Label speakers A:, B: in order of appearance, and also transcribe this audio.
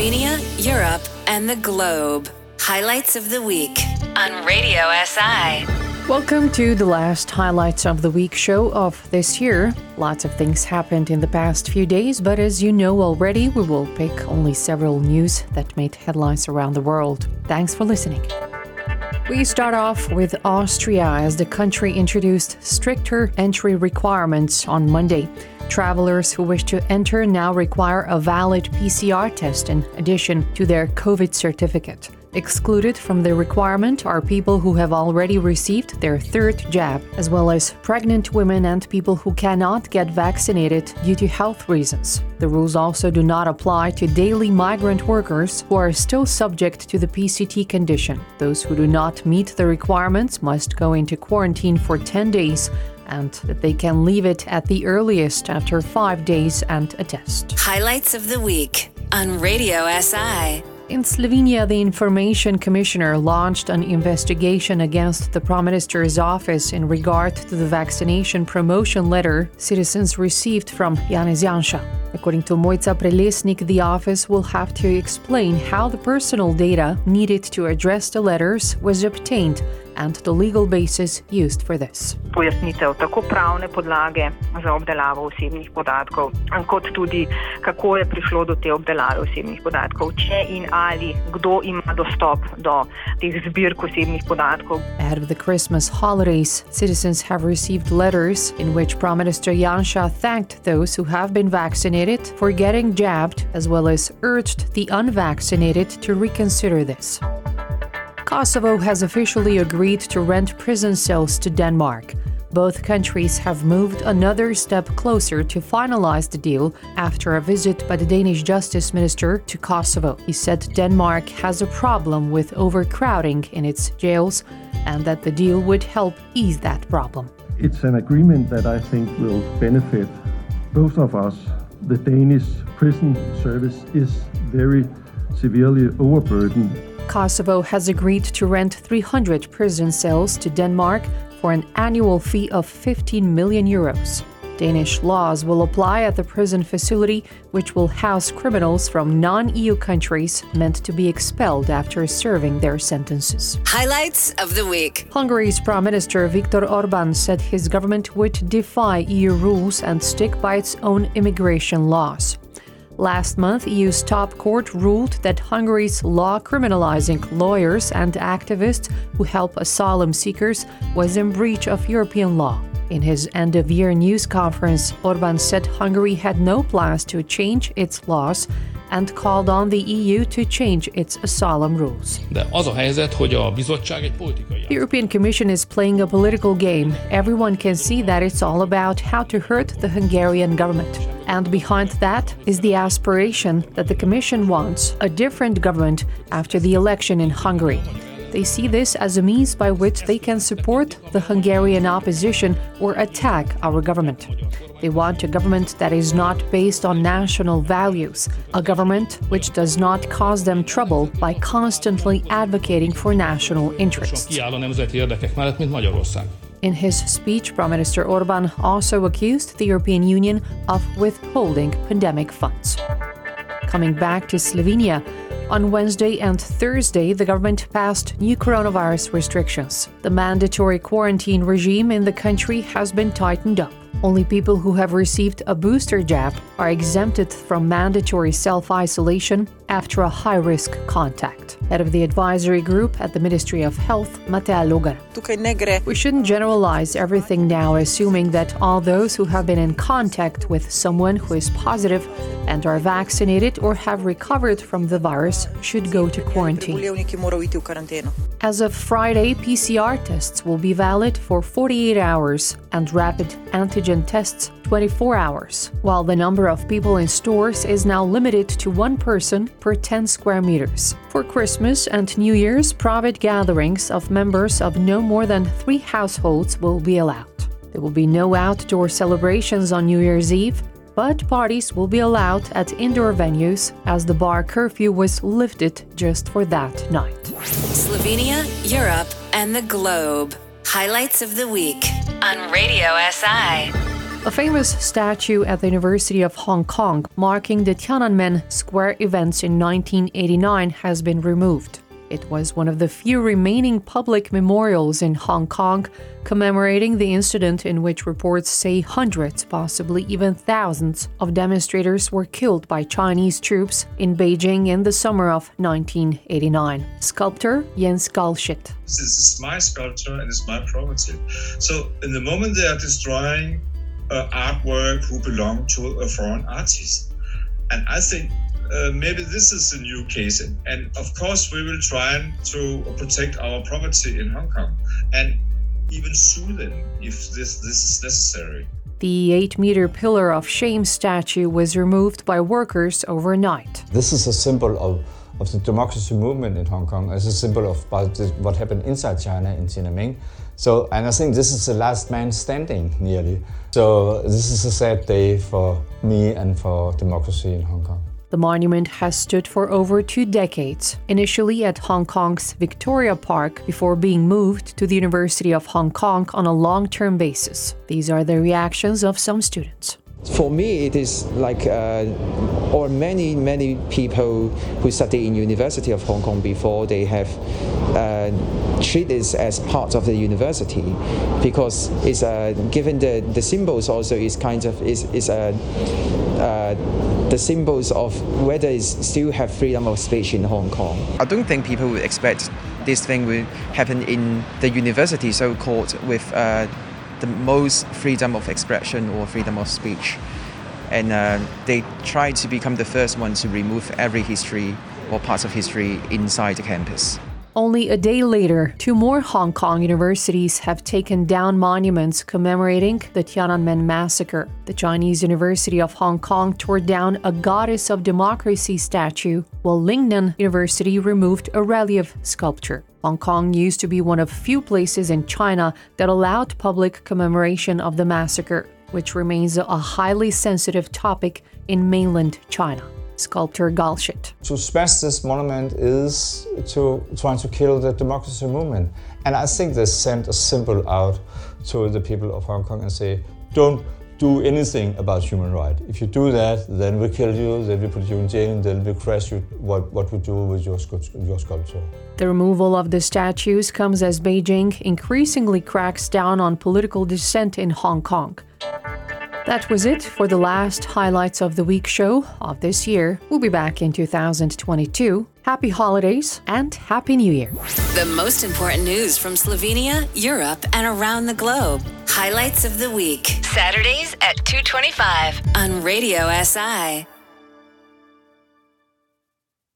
A: Slovenia, Europe, and the globe. Highlights of the week on Radio SI.
B: Welcome to the last highlights of the week show of this year. Lots of things happened in the past few days, but as you know already, we will pick only several news that made headlines around the world. Thanks for listening. We start off with Austria as the country introduced stricter entry requirements on Monday. Travelers who wish to enter now require a valid PCR test in addition to their COVID certificate. Excluded from the requirement are people who have already received their third jab, as well as pregnant women and people who cannot get vaccinated due to health reasons. The rules also do not apply to daily migrant workers who are still subject to the PCT condition. Those who do not meet the requirements must go into quarantine for 10 days and that they can leave it at the earliest after five days and a test.
A: Highlights of the week on Radio SI.
B: In Slovenia, the Information Commissioner launched an investigation against the Prime Minister's office in regard to the vaccination promotion letter citizens received from Janez Janša. According to Mojca Prelesnik, the office will have to explain how the personal data needed to address the letters was obtained and the legal basis used for this.
C: Pojasnitev tako pravne podlage za obdelavo osebnih podatkov, kot tudi kako je prišlo do te obdelave osebnih podatkov, če in ali kdo ima dostop do teh zbirk osebnih podatkov.
B: Ahead of the Christmas holidays, citizens have received letters in which Prime Minister Janša thanked those who have been vaccinated for getting jabbed, as well as urged the unvaccinated to reconsider this. Kosovo has officially agreed to rent prison cells to Denmark. Both countries have moved another step closer to finalize the deal after a visit by the Danish Justice Minister to Kosovo. He said Denmark has a problem with overcrowding in its jails and that the deal would help ease that problem.
D: It's an agreement that I think will benefit both of us. The Danish prison service is very severely overburdened
B: Kosovo has agreed to rent 300 prison cells to Denmark for an annual fee of 15 million euros. Danish laws will apply at the prison facility, which will house criminals from non EU countries meant to be expelled after serving their sentences.
A: Highlights of the week
B: Hungary's Prime Minister Viktor Orban said his government would defy EU rules and stick by its own immigration laws. Last month, EU's top court ruled that Hungary's law criminalizing lawyers and activists who help asylum seekers was in breach of European law. In his end of year news conference, Orban said Hungary had no plans to change its laws and called on the EU to change its asylum rules.
E: De az a helyzet, hogy a bizottság egy politikai
B: The European Commission is playing a political game. Everyone can see that it's all about how to hurt the Hungarian government. And behind that is the aspiration that the Commission wants a different government after the election in Hungary. They see this as a means by which they can support the Hungarian opposition or attack our government. They want a government that is not based on national values, a government which does not cause them trouble by constantly advocating for national interests.
E: kiáll a nemzeti érdekek mellett, mint Magyarország.
B: In his speech, Prime Minister Orban also accused the European Union of withholding pandemic funds. Coming back to Slovenia, on Wednesday and Thursday, the government passed new coronavirus restrictions. The mandatory quarantine regime in the country has been tightened up. Only people who have received a booster jab are exempted from mandatory self isolation after a high risk contact. Head of the advisory group at the Ministry of Health, Mateja Logar. We shouldn't generalize everything now, assuming that all those who have been in contact with someone who is positive and are vaccinated or have recovered from the virus should go to quarantine. As of Friday, PCR tests will be valid for 48 hours and rapid antigen tests 24 hours, while the number of people in stores is now limited to one person per 10 square meters. For Christmas and New Year's, private gatherings of members of no more than three households will be allowed. There will be no outdoor celebrations on New Year's Eve, but parties will be allowed at indoor venues as the bar curfew was lifted just for that night.
A: Slovenia, Europe, and the globe. Highlights of the week on Radio SI.
B: A famous statue at the University of Hong Kong marking the Tiananmen Square events in 1989 has been removed. It was one of the few remaining public memorials in Hong Kong commemorating the incident in which reports say hundreds, possibly even thousands, of demonstrators were killed by Chinese troops in Beijing in the summer of 1989. Sculptor Jens Galschiøt.
F: This is my sculpture and it's my property. So, in the moment they are destroying uh, artwork who belong to a foreign artist, and I think uh, maybe this is a new case. And of course, we will try to protect our property in Hong Kong and even sue them if this, this is necessary.
B: The 8 meter pillar of shame statue was removed by workers overnight.
G: This is a symbol of, of the democracy movement in Hong Kong. It's a symbol of what happened inside China in Tiananmen. So, and I think this is the last man standing nearly. So, this is a sad day for me and for democracy in Hong Kong.
B: The monument has stood for over two decades, initially at Hong Kong's Victoria Park before being moved to the University of Hong Kong on a long term basis. These are the reactions of some students.
H: For me, it is like, uh, or many, many people who study in University of Hong Kong before, they have uh, treat this as part of the university because it's uh, given the, the symbols also is kind of is, is a uh, the symbols of whether it still have freedom of speech in Hong Kong.
I: I don't think people would expect this thing will happen in the university, so called with uh, the most freedom of expression or freedom of speech. And uh, they try to become the first one to remove every history or parts of history inside the campus.
B: Only a day later, two more Hong Kong universities have taken down monuments commemorating the Tiananmen massacre. The Chinese University of Hong Kong tore down a Goddess of Democracy statue, while Lingnan University removed a relief sculpture. Hong Kong used to be one of few places in China that allowed public commemoration of the massacre, which remains a highly sensitive topic in mainland China sculptor Galschiøt.
G: To smash this monument is to trying to kill the democracy movement. And I think they sent a symbol out to the people of Hong Kong and say, don't do anything about human rights. If you do that, then we kill you, then we put you in jail, and then we crash you what, what we do with your, your sculpture.
B: The removal of the statues comes as Beijing increasingly cracks down on political dissent in Hong Kong. That was it for the last highlights of the week show of this year. We'll be back in 2022. Happy holidays and Happy New Year.
A: The most important news from Slovenia, Europe, and around the globe. Highlights of the week. Saturdays at 225 on Radio SI.